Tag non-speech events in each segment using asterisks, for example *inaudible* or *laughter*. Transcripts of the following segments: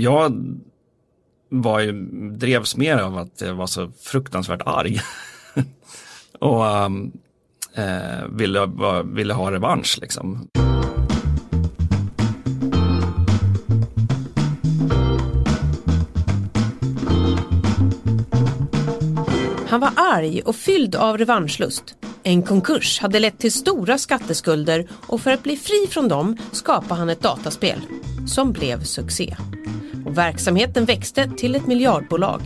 jag var ju, drevs mer av att jag var så fruktansvärt arg. *laughs* och um, eh, ville, ville ha revansch liksom. Han var arg och fylld av revanschlust. En konkurs hade lett till stora skatteskulder och för att bli fri från dem skapade han ett dataspel som blev succé. Och verksamheten växte till ett miljardbolag.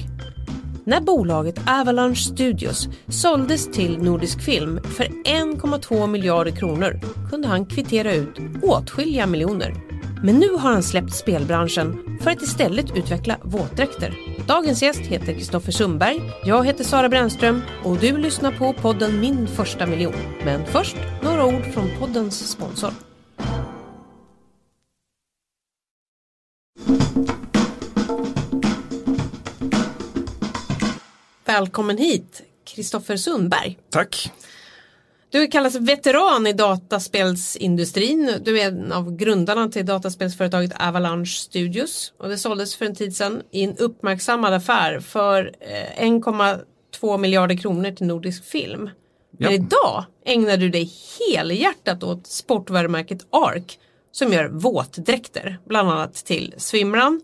När bolaget Avalanche Studios såldes till Nordisk Film för 1,2 miljarder kronor kunde han kvittera ut åtskilliga miljoner. Men nu har han släppt spelbranschen för att istället utveckla våtdräkter. Dagens gäst heter Kristoffer Sundberg, jag heter Sara Brännström och du lyssnar på podden Min första miljon. Men först några ord från poddens sponsor. Välkommen hit, Kristoffer Sundberg. Tack. Du kallas veteran i dataspelsindustrin. Du är en av grundarna till dataspelsföretaget Avalanche Studios och det såldes för en tid sedan i en uppmärksammad affär för 1,2 eh, miljarder kronor till Nordisk Film. Men idag ägnar du dig helhjärtat åt sportvarumärket ARK som gör våtdräkter, bland annat till swimrun.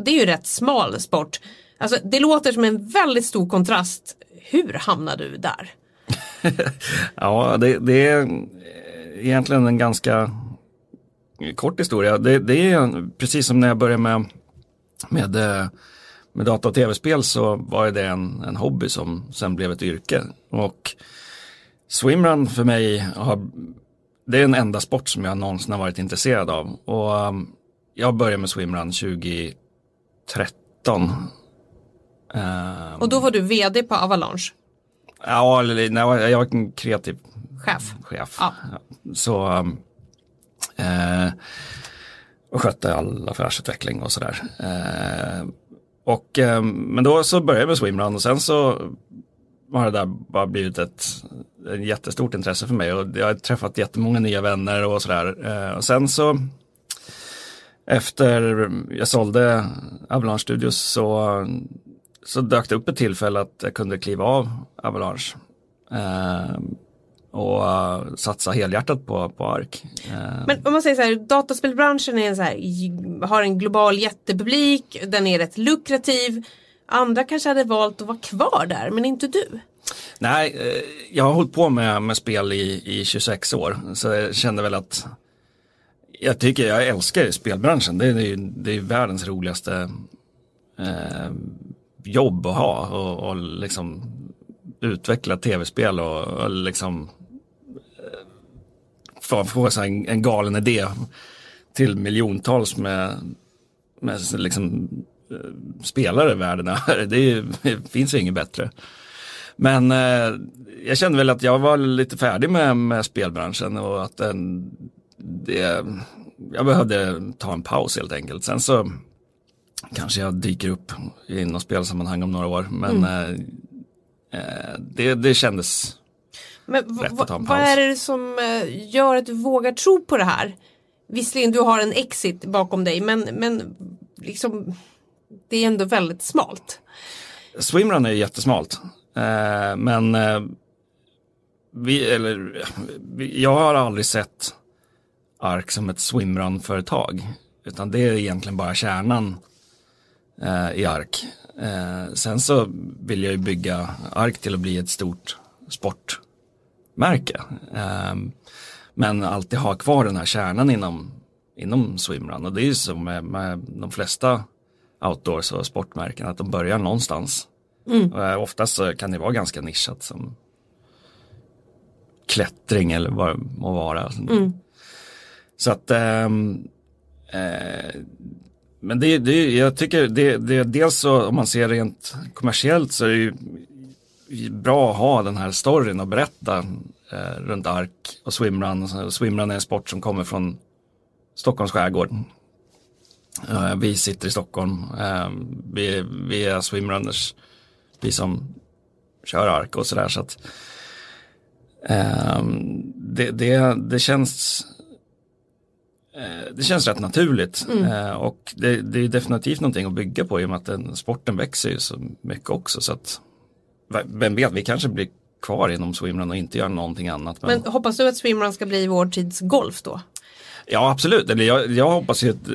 Det är ju rätt smal sport. Alltså, det låter som en väldigt stor kontrast. Hur hamnade du där? *laughs* ja, det, det, är egentligen en ganska kort historia. Det, det, är precis som när jag började med, med, eh, med data och tv-spel så var det en, en hobby som sen blev ett yrke. Och swimrun för mig har, det är den enda sport som jag någonsin har varit intresserad av. Och ehm, jag började med swimrun 2013. Um, och då var du vd på Avalanche? Ja, eller, nej, jag var en kreativ chef. chef. Ja. Så um, eh, och skötte all affärsutveckling och sådär. Eh, och, eh, men då så började jag med swimrun och sen så har det där bara blivit ett, ett jättestort intresse för mig och jag har träffat jättemånga nya vänner och sådär. Eh, och sen så efter jag sålde Avalanche Studios så så dök det upp ett tillfälle att jag kunde kliva av Avalanche. Eh, och uh, satsa helhjärtat på, på ARK. Uh. Men om man säger så här, dataspelbranschen är så här, har en global jättepublik, den är rätt lukrativ. Andra kanske hade valt att vara kvar där, men inte du. Nej, eh, jag har hållit på med, med spel i, i 26 år, så jag kände väl att jag tycker, jag älskar spelbranschen, det är, det är, det är världens roligaste eh, jobb att ha och, och liksom utveckla tv-spel och, och liksom eh, få, få, så en, en galen idé till miljontals med, med liksom, eh, spelare i världen *laughs* det, det finns ju inget bättre. Men eh, jag kände väl att jag var lite färdig med, med spelbranschen och att den, det, jag behövde ta en paus helt enkelt. Sen så kanske jag dyker upp i något spelsammanhang om några år. Men mm. eh, eh det, det kändes men rätt att ta en paus. Vad är det som eh, gör att du vågar tro på det här? Visserligen du har en exit bakom dig men, men liksom det är ändå väldigt smalt. Swimrun är jättesmalt. Eh, men eh, vi, eller, vi, jag har aldrig sett ARK som ett swimrun-företag. Utan det är egentligen bara kärnan eh, i ARK. Eh, sen så vill jag ju bygga ARK till att bli ett stort sportmärke. Eh, men alltid ha kvar den här kärnan inom, inom swimrun och det är ju så med, med de flesta outdoors och sportmärken att de börjar någonstans. Mm. Eh, oftast så kan det vara ganska nischat som klättring eller vad det må vara. Mm. Så att ähm, äh, men det, det, jag tycker det, det, dels så om man ser rent kommersiellt så är det ju bra att ha den här storyn och berätta eh, runt ARK och swimrun. Swimrun är en sport som kommer från Stockholms skärgård. Eh, vi sitter i Stockholm, eh, vi, vi är swimrunners, vi som kör ARK och sådär. Så att, eh, det, det, det känns det känns rätt naturligt mm. och det, det, är definitivt någonting att bygga på i och med att den, sporten växer ju så mycket också. Så att, vem vet, vi kanske blir kvar inom swimrun och inte gör någonting annat. Men, men hoppas du att swimrun ska bli vår tids golf då? Ja absolut, Eller jag, jag hoppas ju att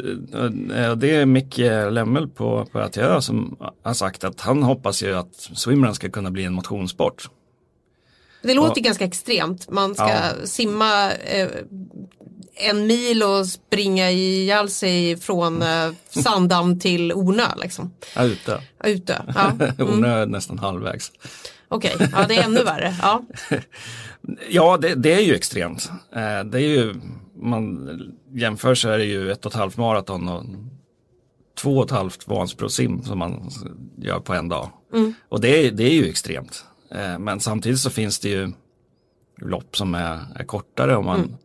eh, det är Micke Lemmel på, på ATÖ som har sagt att han hoppas ju att swimrun ska kunna bli en motionssport. Det låter och, ganska extremt, man ska ja. simma eh, en mil och springa ihjäl sig från eh, Sandam till Ornö liksom. Ja, Utö. Utö, ja. *laughs* Mm. Ornö är nästan halvvägs. Okej, okay. ja det är ännu värre. Ja, *laughs* ja det, det, är ju extremt. Eh, det är ju, man jämför så är det ju ett och ett halvt maraton och två och ett halvt Vansbro-sim som man gör på en dag. Mm. Och det är, det är ju extremt. Eh, men samtidigt så finns det ju lopp som är, är kortare och, man, mm.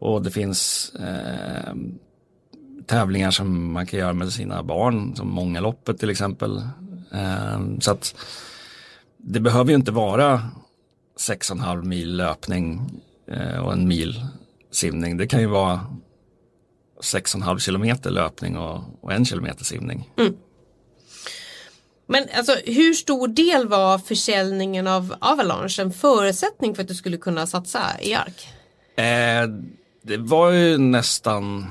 Och det finns eh, tävlingar som man kan göra med sina barn, som många loppet till exempel. Eh, så att det behöver ju inte vara 6,5 mil löpning eh, och en mil simning. Det kan ju vara 6,5 kilometer löpning och, och en kilometer simning. Mm. Men alltså hur stor del var försäljningen av Avalanche en förutsättning för att du skulle kunna satsa i ARK? Eh, det var ju nästan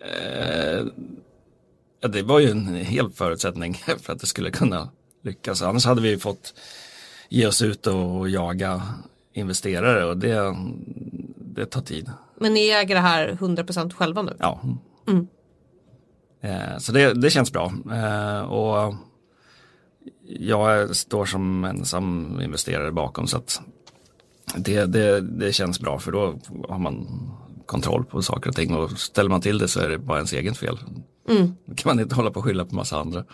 eh, det var ju en hel förutsättning *laughs* för att det skulle kunna lyckas. Annars hade vi fått ge oss ut och jaga investerare och det, det tar tid. Men ni äger det här 100% själva nu? Ja. Mm. Eh, så det, det känns bra. Eh, och jag står som ensam investerare bakom så att det, det, det känns bra för då har man kontroll på saker och ting och ställer man till det så är det bara ens eget fel. Mm. Då kan man inte hålla på och skylla på massa andra.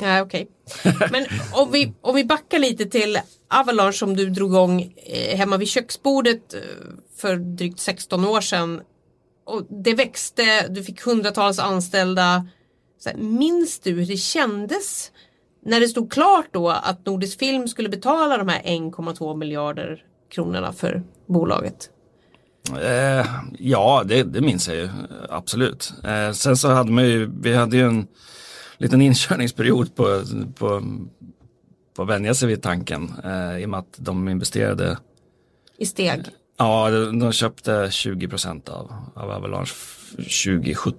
Nej, okej. Okay. Men om vi, om vi backar lite till Avalanche som du drog igång eh, hemma vid köksbordet eh, för drygt 16 år sedan. Och det växte, du fick hundratals anställda. Så här, minns du hur det kändes när det stod klart då att Nordisk Film skulle betala de här 1,2 miljarder kronorna för bolaget? Eh, ja, det, det minns jag ju absolut. Eh, sen så hade man ju, vi hade ju en liten inkörningsperiod på, på, på att vänja sig vid tanken eh, i och med att de investerade i steg. Ja, de, de köpte 20 procent av, av Avalanche 2017,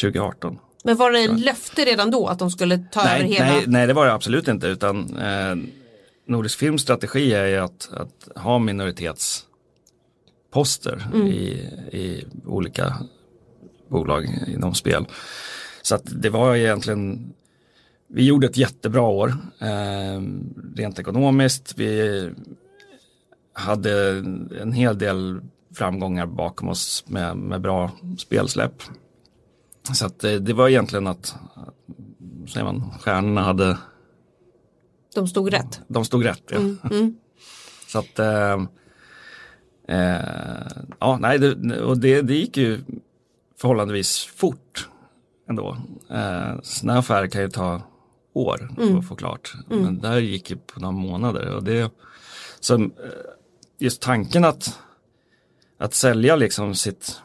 2018. Men var det en löfte redan då att de skulle ta nej, över hela? Nej, nej, det var det absolut inte utan eh, Nordisk Films strategi är ju att, att ha minoritetsposter mm. i, i olika bolag inom spel. Så att det var egentligen, vi gjorde ett jättebra år eh, rent ekonomiskt. Vi hade en hel del framgångar bakom oss med, med bra spelsläpp. Så att det, det var egentligen att, säger man, stjärnorna hade De stod rätt. De stod rätt, ja. Mm, mm. Så att eh, eh, ja, nej, det, och det, det gick ju förhållandevis fort ändå. Eh, sådana affärer kan ju ta år mm. att få klart. Mm. Men där gick ju på några månader. Och det, så, eh, just tanken att, att sälja liksom sitt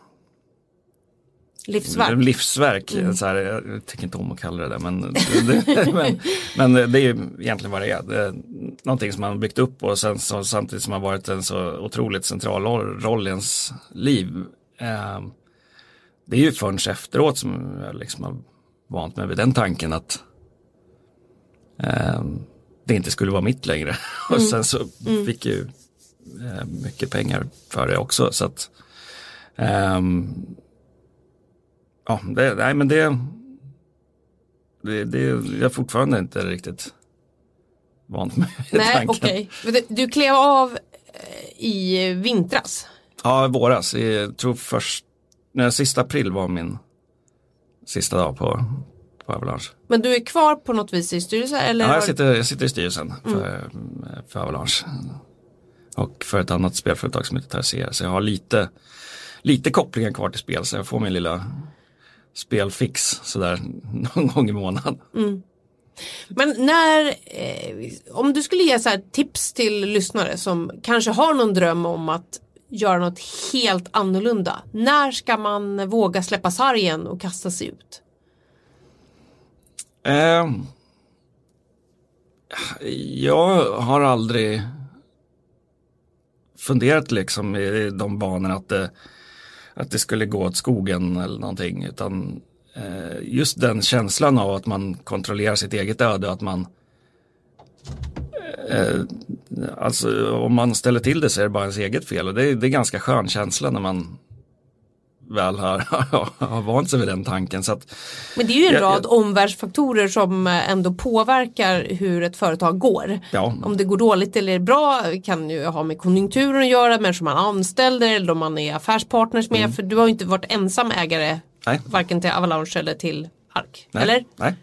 Livsverk. Livsverk, mm. så här, jag tycker inte om att kalla det där men, det, men, men, det är ju egentligen vad det är. Det är någonting som man har byggt upp och sen så, samtidigt som har varit en så otroligt central roll i ens liv. Eh, det är ju förrän efteråt som jag liksom har vant mig vid den tanken att eh, det inte skulle vara mitt längre. *laughs* Mm. och sen så mm. fick ju eh, mycket pengar för det också. Så att, eh, ja, det, nej men det, det, det, jag är fortfarande inte riktigt vant vid *laughs* Nej, tanken. okej. Okay. Du klev av eh, i vintras? Ja, våras. Jag tror först Nej, sista april var min sista dag på, på Avalanche. Men du är kvar på något vis i styrelsen? Eller ja, jag sitter, jag sitter i styrelsen för, mm. för Avalanche. Och för ett annat spelföretag som heter Tercer. Så jag har lite, lite kopplingar kvar till spel. Så jag får min lilla spelfix sådär *laughs* någon gång i månaden. Mm. Men när, eh, om du skulle ge så tips till lyssnare som kanske har någon dröm om att göra något helt annorlunda? När ska man våga släppa sargen och kasta sig ut? Eh, jag har aldrig funderat liksom i de banorna att det, att det skulle gå åt skogen eller någonting. Utan eh, just den känslan av att man kontrollerar sitt eget öde att man eh, Alltså om man ställer till det så är det bara ens eget fel och det är, det är ganska skön känsla när man väl har, har vant sig vid den tanken. Så att, Men det är ju en jag- rad jag- omvärldsfaktorer som eh, ändå påverkar hur ett företag går. Ja. Om det går dåligt eller bra kan ju ha med konjunkturen att göra, människor man anställer eller om man är affärspartners med. Mm. För du har ju inte varit ensam ägare Nej. varken till Avalanche eller till Ark. nej, Eller? Nej.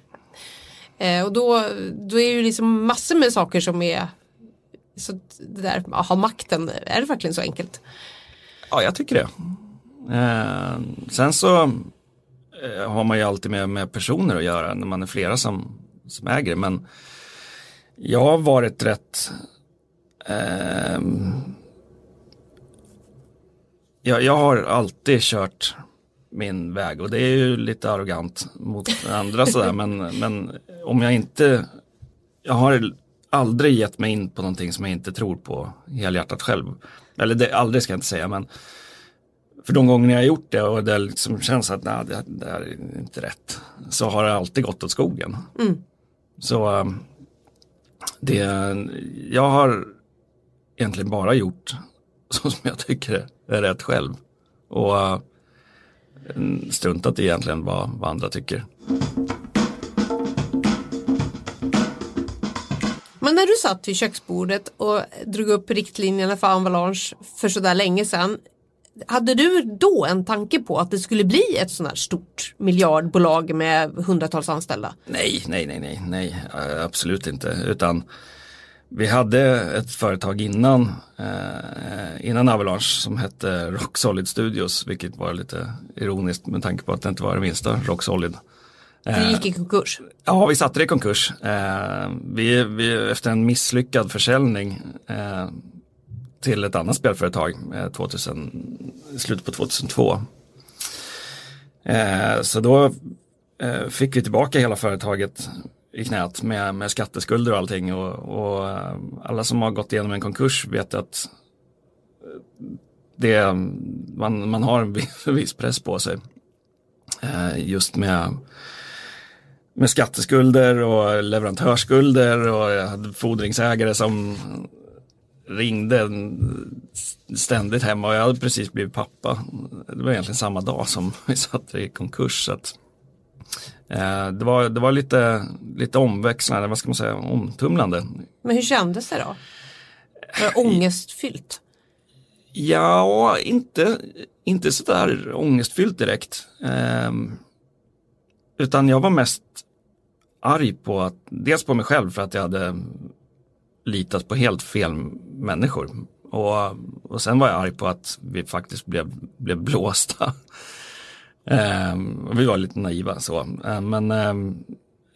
Eh, och då, då är det ju liksom massor med saker som är så det där att ha makten, är det verkligen så enkelt? Ja, jag tycker det. Eh, sen så eh, har man ju alltid med, med personer att göra när man är flera som, som äger. Men jag har varit rätt eh, jag, jag har alltid kört min väg och det är ju lite arrogant mot andra sådär men, men om jag inte jag har aldrig gett mig in på någonting som jag inte tror på helhjärtat själv. Eller det, aldrig ska jag inte säga men för de gånger jag har gjort det och det liksom känns att nej, det, det här är inte rätt. Så har det alltid gått åt skogen. Så eh, det, jag har egentligen bara gjort *laughs* så som jag tycker är rätt själv. Och eh, struntat i egentligen vad, vad andra tycker. Men när du satt vid köksbordet och drog upp riktlinjerna för Avalanche för sådär länge sedan. Hade du då en tanke på att det skulle bli ett sånt här stort miljardbolag med hundratals anställda? Nej, nej, nej, nej, nej, eh, absolut inte. Utan vi hade ett företag innan, eh, innan Avalanche som hette Rock Solid Studios, vilket var lite ironiskt med tanke på att det inte var det minsta Rock Solid. Det gick i konkurs. Ja, vi satte det i konkurs. Eh, vi, vi, efter en misslyckad försäljning eh, till ett annat spelföretag eh, 2000, slutet på 2002. Eh, så då eh, fick vi tillbaka hela företaget i knät med, med skatteskulder och allting. Och, och eh, alla som har gått igenom en konkurs vet att eh, det, man, man har en *laughs* viss, press på sig. Eh, just med med skatteskulder och leverantörsskulder och jag hade fordringsägare som ringde ständigt hemma och jag hade precis blivit pappa. Det var egentligen samma dag som *laughs* vi satte i konkurs. Så att, eh, det var, det var lite, lite omväxlande, vad ska man säga, omtumlande. Men hur kändes det då? Var det ångestfyllt? Ja, inte, inte sådär ångestfyllt direkt. Ehm, utan jag var mest arg på att, dels på mig själv för att jag hade litat på helt fel människor. Och, och sen var jag arg på att vi faktiskt blev, blev blåsta. *laughs* Ehm, vi var lite naiva så. Ehm, men ehm,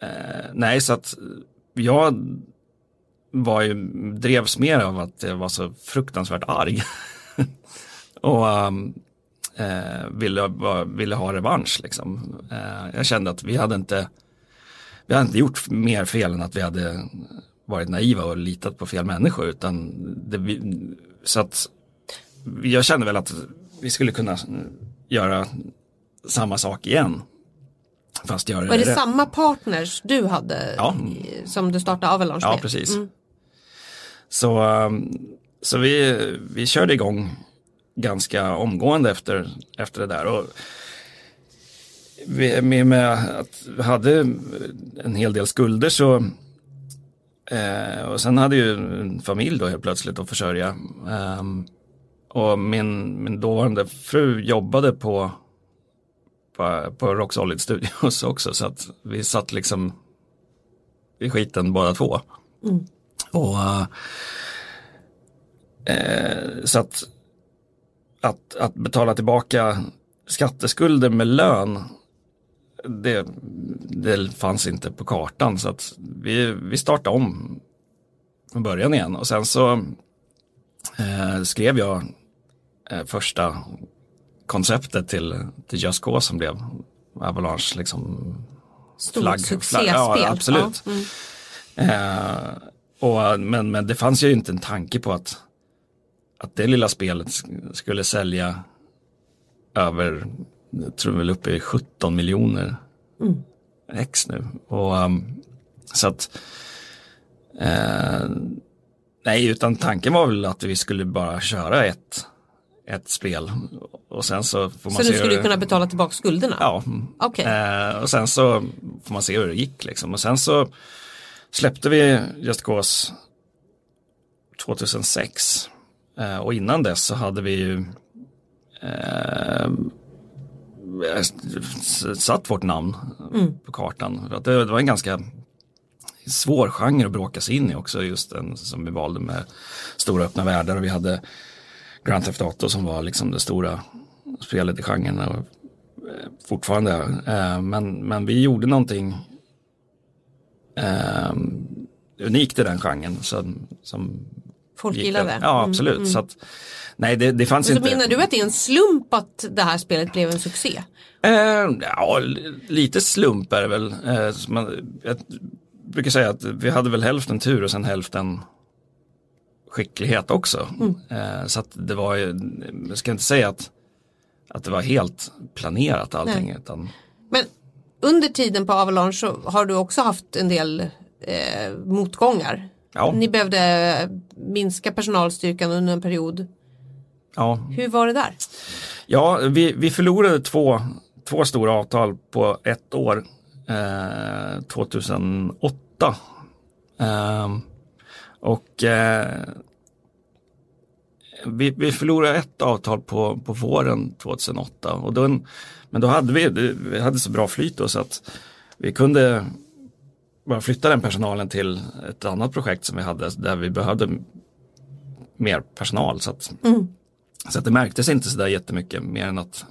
eh, nej, så att jag var ju, drevs mer av att jag var så fruktansvärt arg. *laughs* och ehm, eh, ville, ville ha revansch liksom. Eh, jag kände att vi hade inte vi hade inte gjort mer fel än att vi hade varit naiva och litat på fel människor utan det, så att jag kände väl att vi skulle kunna göra samma sak igen. Fast göra Var det rätt. samma partners du hade Ja. som du startade Avalanche Ja, med? precis. Mm. Så, um, så vi, vi körde igång ganska omgående efter, efter det där. Och vi, med, med att vi hade en hel del skulder så eh, och sen hade ju en familj då helt plötsligt att försörja. Ehm, och min, min dåvarande fru jobbade på, på, på Rock Solid Studios *laughs* också så att vi satt liksom i skiten båda två. Och eh, så att, att, att betala tillbaka skatteskulder med lön det, det fanns inte på kartan så att vi, vi startade om från början igen och sen så eh, skrev jag eh, första konceptet till, till Just Cause som blev Avalanche liksom Stort succéspel. Ja, absolut. Ja, mm. Eh, och, men, men det fanns ju inte en tanke på att, att det lilla spelet skulle sälja över, jag tror väl uppe i 17 miljoner Mm. ex nu. Och, um, så att, eh, nej, utan tanken var väl att vi skulle bara köra ett, ett spel. Och sen så får man Så se du skulle hur- kunna betala tillbaka skulderna? Ja, Okej. Eh, och sen så får man se hur det gick liksom. Och sen så släppte vi Just Cause 2006. Eh, och innan dess så hade vi ju eh, satt vårt namn på kartan. Det, var en ganska svår genre att bråka sig in i också, just den som vi valde med stora öppna världar och vi hade Grand Theft Auto som var liksom det stora spelet i genren och eh, fortfarande. Eh, men, men vi gjorde någonting eh, unikt i den genren som, som Folk gillade det? Mm, Ja, absolut. Så att, nej, det, det fanns Så inte. menar du att det är en slump att det här spelet blev en succé? Eh, ja, li- lite slump är det väl. Eh, så man, jag brukar säga att vi hade väl hälften tur och sen hälften skicklighet också. Eh, så att det var ju, jag ska inte säga att, att det var helt planerat allting. Nej. Utan, Men under tiden på Avalanche så har du också haft en del eh, motgångar. ja, Ni behövde minska personalstyrkan under en period. Ja, Hur var det där? ja vi, vi förlorade två, två stora avtal på ett år. Eh, 2008. Eh, och eh, vi, vi förlorade ett avtal på, på våren 2008. Och då, men då hade vi, vi hade så bra flyt då så att vi kunde bara flytta den personalen till ett annat projekt som vi hade där vi behövde mer personal. Så att, så att det märktes inte så där jättemycket mer än att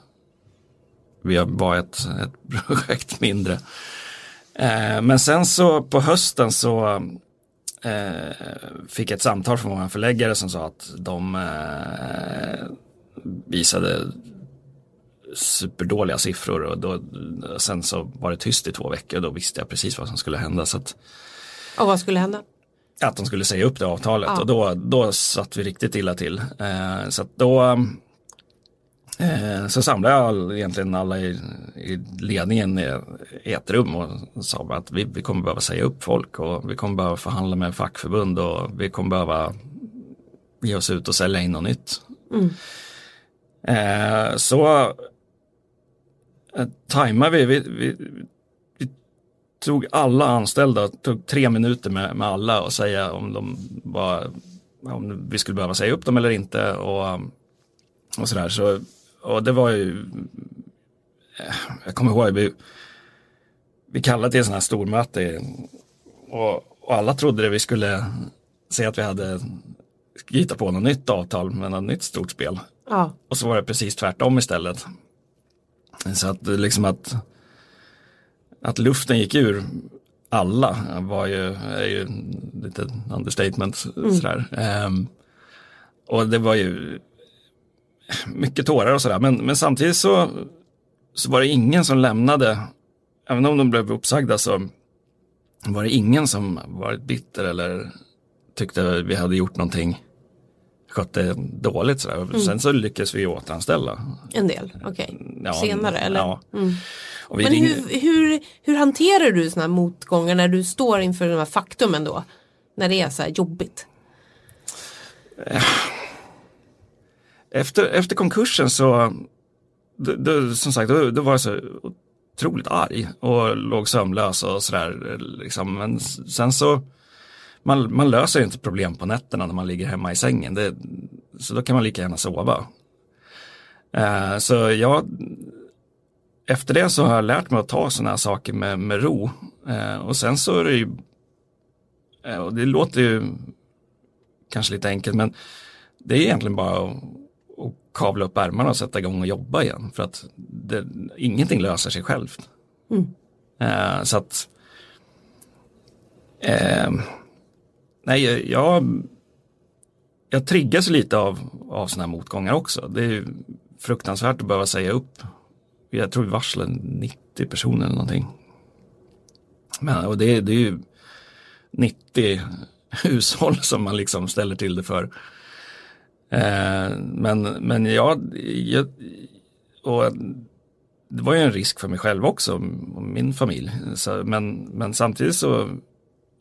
vi var ett, ett *laughs* projekt mindre. Eh, men sen så på hösten så eh, fick jag ett samtal från vår förläggare som sa att de eh, visade superdåliga siffror och då, sen så var det tyst i två veckor och då visste jag precis vad som skulle hända. Så att, Och vad skulle hända? Att de skulle säga upp det avtalet Ja. och då, då satt vi riktigt illa till. Eh, så då eh, så samlade jag egentligen alla i, i ledningen i, i ett rum och sa att vi, vi kommer behöva säga upp folk och vi kommer behöva förhandla med fackförbund och vi kommer behöva ge oss ut och sälja in något nytt. Eh, så eh, tajmade vi, vi, vi, vi tog alla anställda, tog tre minuter med, med alla och säga om de var, om vi skulle behöva säga upp dem eller inte och, och sådär. Så, och det var ju, eh, jag kommer ihåg, vi, vi kallade till en sån här stormöte och, och alla trodde det vi skulle säga att vi hade hitta på något nytt avtal med något nytt stort spel. Ja. Och så var det precis tvärtom istället. Så att liksom att, att luften gick ur alla var ju, är ju lite understatement. Sådär. Ehm, och det var ju mycket tårar och sådär. Men, men samtidigt så, så var det ingen som lämnade, även om de blev uppsagda så var det ingen som varit bitter eller tyckte vi hade gjort någonting skötte dåligt sådär. Sen så lyckades vi återanställa. En del, okej. Ja, Senare eller? Ja. Mm. Men ringde, hur, hur, hur hanterar du sådana här motgångar när du står inför de här faktumen då? När det är så här jobbigt? efter, efter konkursen så, då, då, som sagt, då, då var jag så otroligt arg och låg sömnlös och sådär. Liksom. Men sen så, man, man löser ju inte problem på nätterna när man ligger hemma i sängen. Det, så då kan man lika gärna sova. Eh, så jag, efter det så har jag lärt mig att ta sådana här saker med, med ro. Eh, och sen så är det ju, eh, och det låter ju kanske lite enkelt, men det är egentligen bara att, att kavla upp ärmarna och sätta igång och jobba igen. För att det, ingenting löser sig självt. Eh, så att eh, Nej, jag, jag triggas lite av, av sådana här motgångar också. Det är fruktansvärt att behöva säga upp. Jag tror vi varslade 90 personer eller någonting. Men, och det, det är ju 90 *laughs* hushåll som man liksom ställer till det för. Eh, men, men jag, jag, och det var ju en risk för mig själv också och min familj. Så, men, men samtidigt så,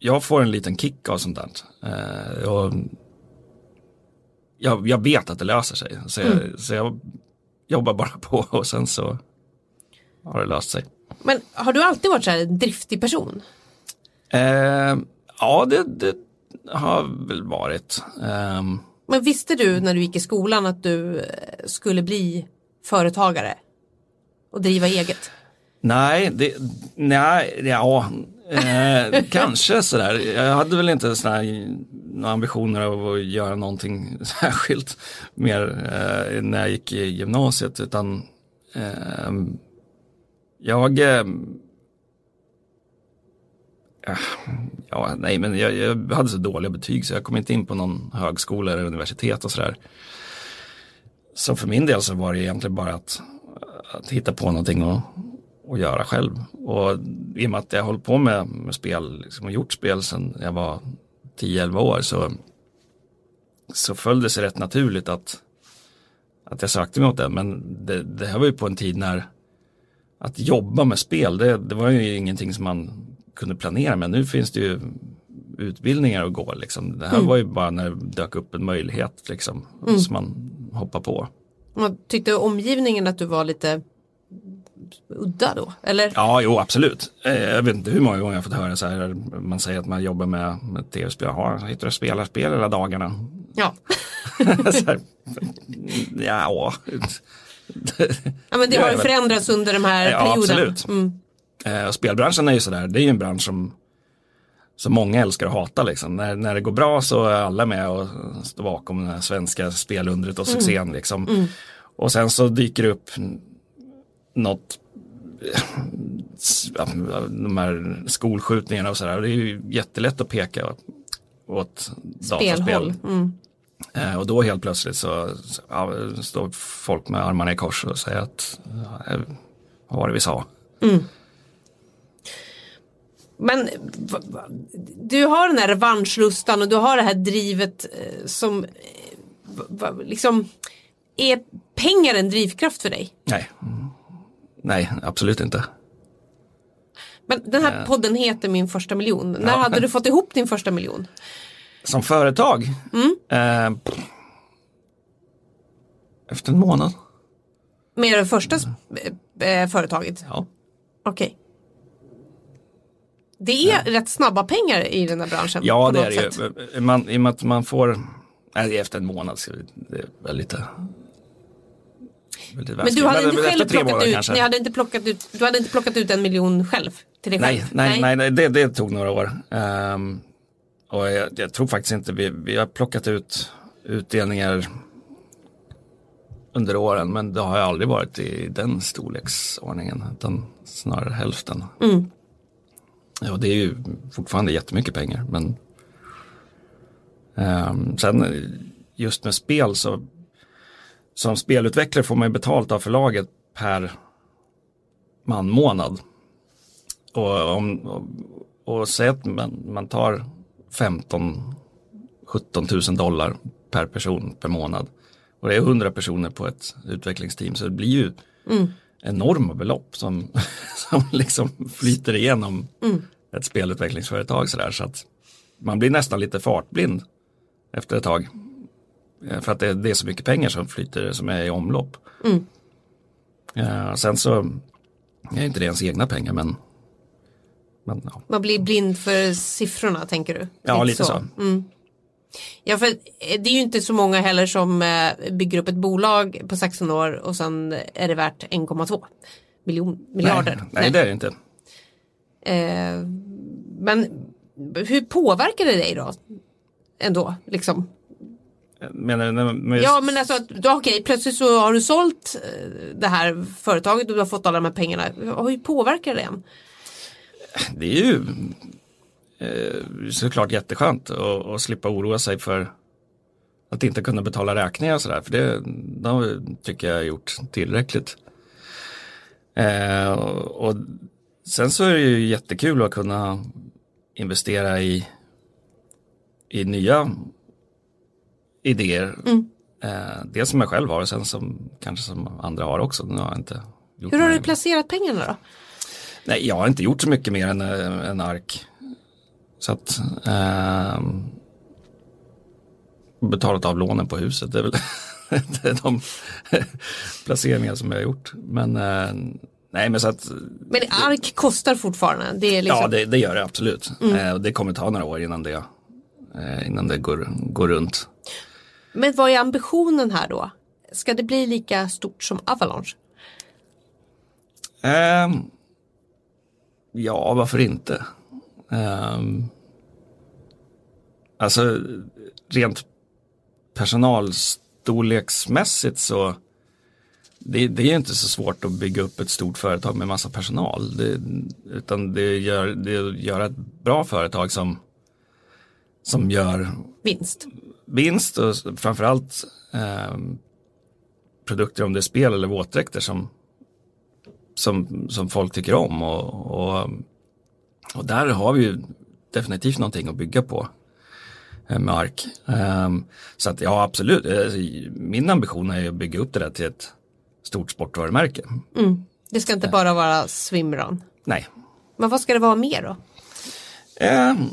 jag får en liten kick av sånt där. Eh, och jag, jag vet att det löser sig. Så jag, mm. så jag jobbar bara på *laughs* och sen så har det löst sig. Men har du alltid varit så här en driftig person? Eh, ja, det, det, har väl varit. Eh, Men visste du när du gick i skolan att du eh, skulle bli företagare och driva eget? Nej, det, nej ja, eh, kanske sådär. Jag hade väl inte sådär, några ambitioner av att göra någonting *laughs* särskilt mer eh, när jag gick i gymnasiet utan eh, jag eh, Ja, nej men jag, jag, hade så dåliga betyg så jag kom inte in på någon högskola eller universitet och sådär. Så för min del så var det egentligen bara att, att hitta på någonting och, och göra själv. Och i och med att jag hållit på med, med spel liksom, och gjort spel sedan jag var 10-11 år så, så föll det sig rätt naturligt att, att jag sökte mig åt det. Men det, det här var ju på en tid när att jobba med spel, det, det var ju ingenting som man kunde planera med. Nu finns det ju utbildningar att gå. Liksom. Det här mm. var ju bara när det dök upp en möjlighet liksom, mm. som man hoppar på. Man tyckte omgivningen att du var lite udda då? Eller? Ja, jo absolut. Eh, jag vet inte hur många gånger jag fått höra så här. Man säger att man jobbar med, med tv-spel. Ja, sitter och spelar spel hela dagarna? Ja. *laughs* här, ja. ja, men det har förändrats under de här ja, perioderna. Absolut. Mm. Eh, spelbranschen är ju sådär, det är ju en bransch som, som många älskar att hata. Liksom. När, när det går bra så är alla med och står bakom det här svenska spelundret och succén. Mm. Liksom. Mm. Och sen så dyker det upp något de här skolskjutningarna och sådär. Det är ju jättelätt att peka åt dataspel. Mm. Eh, och då helt plötsligt så ja, står folk med armarna i kors och säger att ja, vad var det vi sa? Mm. Men du har den här revanschlustan och du har det här drivet eh, som eh, liksom är pengar en drivkraft för dig? Nej, nej absolut inte. Men den här eh. podden heter Min första miljon. När ja. hade du fått ihop din första miljon? Som företag? Mm. Eh, efter en månad. Med det första mm. företaget? Ja. Okej. Okay. Det är ja. rätt snabba pengar i den här branschen. Ja det är det ju. Man, I och med att man får, nej, efter en månad, det är lite men du hade inte själv plockat ut, ni hade inte plockat ut, du hade inte plockat ut en miljon själv till dig nej, själv? Nej, nej, nej det, det tog några år. Um, och jag, jag, tror faktiskt inte vi, vi har plockat ut utdelningar under åren men det har aldrig varit i den storleksordningen utan snarare hälften. Mm. Ja, det är ju fortfarande jättemycket pengar. Men um, sen just med spel så som spelutvecklare får man ju betalt av förlaget per man månad. Och, om, och, och säg att man, man tar 15 17 000 dollar per person per månad. Och det är 100 personer på ett utvecklingsteam så det blir ju mm. enorma belopp som, *laughs* som liksom flyter igenom mm ett spelutvecklingsföretag sådär så att man blir nästan lite fartblind efter ett tag. Eh, för att det, det är så mycket pengar som flyter som är i omlopp. Mm. Ja, sen så är inte det ens egna pengar men, men ja. Man blir blind för siffrorna tänker du? Ja, lite så. så. Mm. Ja, för det är ju inte så många heller som eh, bygger upp ett bolag på 16 år och sen är det värt 1,2 miljon, miljarder. Nej, nej, det är det inte. Eh, men hur påverkar det dig då? Ändå liksom. Menar du? Med Ja men alltså, okej okay, plötsligt så har du sålt eh, det här företaget och du har fått alla de här pengarna. Hur påverkar det en? Det är ju eh, såklart jätteskönt att, att slippa oroa sig för att inte kunna betala räkningar och sådär, för det, det tycker jag har gjort tillräckligt. Eh, och, och, sen så är det ju jättekul att kunna investera i, i nya idéer. Mm. Eh, det som jag själv har och sen som kanske som andra har också. Nu har jag inte Hur har du placerat pengarna då? Nej, jag har inte gjort så mycket mer än en ark. Så att eh, betalat av lånen på huset, det är väl *laughs* det är de *laughs* placeringar som jag har gjort. Men eh, nej men så att. Men ark kostar fortfarande? Det är liksom... Ja det, det gör det absolut. Mm. Eh, det kommer ta några år innan det, eh, innan det går, går runt. Men vad är ambitionen här då? Ska det bli lika stort som Avalanche? Um, ja, varför inte? Um, alltså rent personalstorleksmässigt så det, det, är inte så svårt att bygga upp ett stort företag med massa personal. Det, utan det gör, det gör ett bra företag som, som gör vinst vinst och framförallt eh, produkter om det är spel eller våtdräkter som, som, som folk tycker om. Och, och, och där har vi ju definitivt någonting att bygga på eh, med ARK. Um, så att ja, absolut. Eh, min ambition är att bygga upp det där till ett stort sportvarumärke. Mm. Det ska inte bara vara swimrun? Nej. Men vad ska det vara mer då? Um,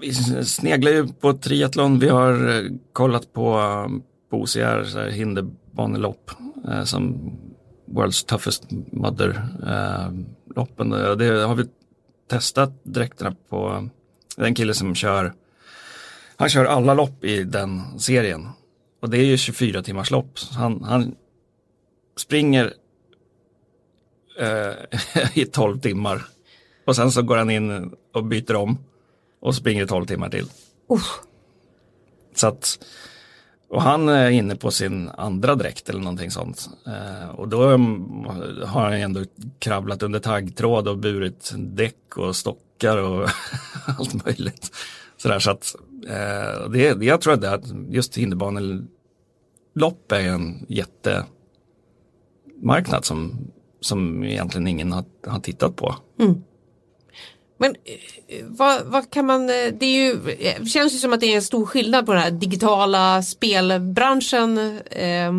vi sneglar ju på triathlon. Vi har eh, kollat på, eh, på OCR, hinderbanelopp eh, som World's Toughest Mother-loppen. Eh, det har vi testat dräkterna på den kille som kör. Han kör alla lopp i den serien. Och det är ju 24 timmars lopp. Han, han springer eh, *laughs* i 12 timmar. Och sen så går han in och byter om och springer 12 timmar till. Uh. Så att, och han är inne på sin andra dräkt eller någonting sånt. Eh, och då har han ändå kravlat under taggtråd och burit däck och stockar och *laughs* allt möjligt. Sådär, så att eh, det, jag tror att just hinderbanelopp är en jättemarknad som, som egentligen ingen har, har tittat på. Mm. Men eh, vad, vad, kan man, eh, det är ju, eh, känns ju som att det är en stor skillnad på den här digitala spelbranschen eh,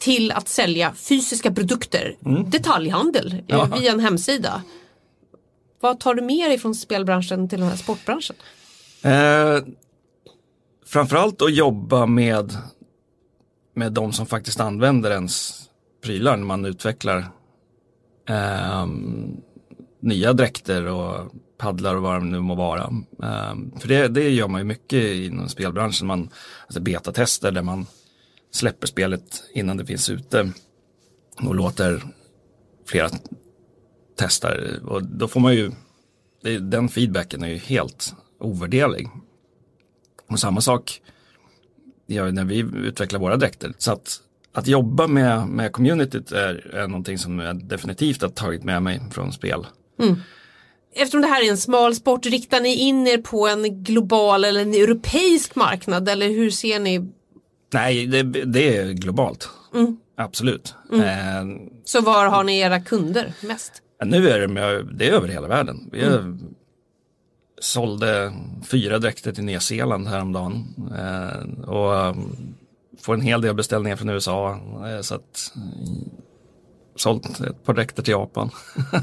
till att sälja fysiska produkter, mm. detaljhandel ja. via en hemsida. Vad tar du med dig från spelbranschen till den här sportbranschen? Eh, framförallt att jobba med, med de som faktiskt använder ens prylar när man utvecklar eh, nya dräkter och paddlar och vad det nu må vara. Ehm, för det, det gör man ju mycket inom spelbranschen. Man alltså betatester där man släpper spelet innan det finns ute och låter flera testa Och då får man ju, den feedbacken är ju helt ovärderlig. Och samma sak gör när vi utvecklar våra dräkter. Så att, att jobba med, med communityt är, är någonting som jag definitivt har tagit med mig från spel. Mm. Eftersom det här är en smal sport, riktar ni in er på en global eller en europeisk marknad eller hur ser ni? Nej, det, det är globalt. Mm. Absolut. Mm. Eh, Så var har ni era kunder mest? Nu är det, det är över hela världen. Vi mm. sålde fyra dräkter till Nya Zeeland häromdagen. Eh, och um, får en hel del beställningar från USA. Eh, så att sålt ett par dräkter till Japan.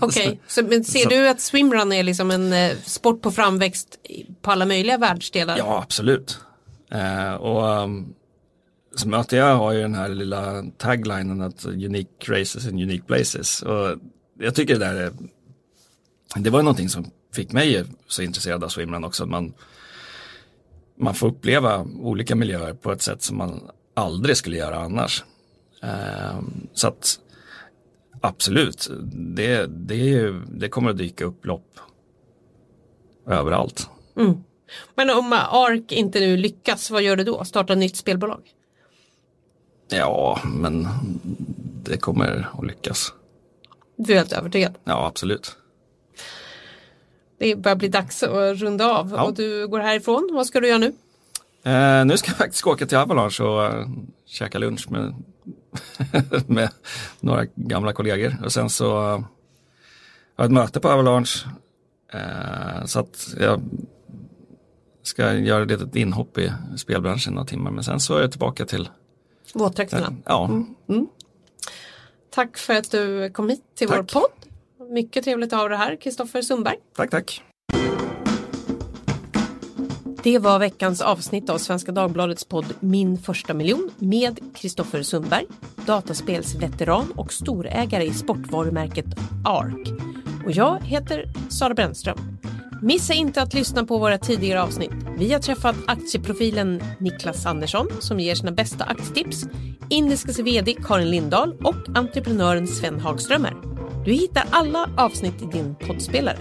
Okej, *laughs* okay. men ser du att swimrun är liksom en eh, sport på framväxt på alla möjliga världsdelar? Ja, absolut. Eh, och um, så möter jag har ju den här lilla taglinen att unique races and unique places. Och jag tycker det där är, det var någonting som fick mig så intresserad av swimrun också. Man, man får uppleva olika miljöer på ett sätt som man aldrig skulle göra annars. Eh, så att Absolut, det, det, ju, det kommer att dyka upp lopp överallt. Mm. Men om ARK inte nu lyckas, vad gör du då? Starta nytt spelbolag? Ja, men det kommer att lyckas. Du är helt övertygad? Ja, absolut. Det börjar bli dags att runda av ja. och du går härifrån. Vad ska du göra nu? Eh, nu ska jag faktiskt åka till Avalanche och uh, käka lunch med, *laughs* med några gamla kollegor. Och sen så har jag ett möte på Avalanche. Uh, så att jag ska göra ett litet inhopp i spelbranschen några timmar. Men sen så är jag tillbaka till Våtdräkterna. Ja. Mm. Mm. Tack för att du kom hit till tack. vår podd. Mycket trevligt att ha dig här, Kristoffer Sundberg. Tack, tack. Det var veckans avsnitt av Svenska Dagbladets podd Min första miljon med Kristoffer Sundberg, dataspelsveteran och storägare i sportvarumärket ARK. Och jag heter Sara Brännström. Missa inte att lyssna på våra tidigare avsnitt. Vi har träffat aktieprofilen Niklas Andersson som ger sina bästa aktietips, Indiskas VD Karin Lindahl och entreprenören Sven Hagströmer. Du hittar alla avsnitt i din poddspelare.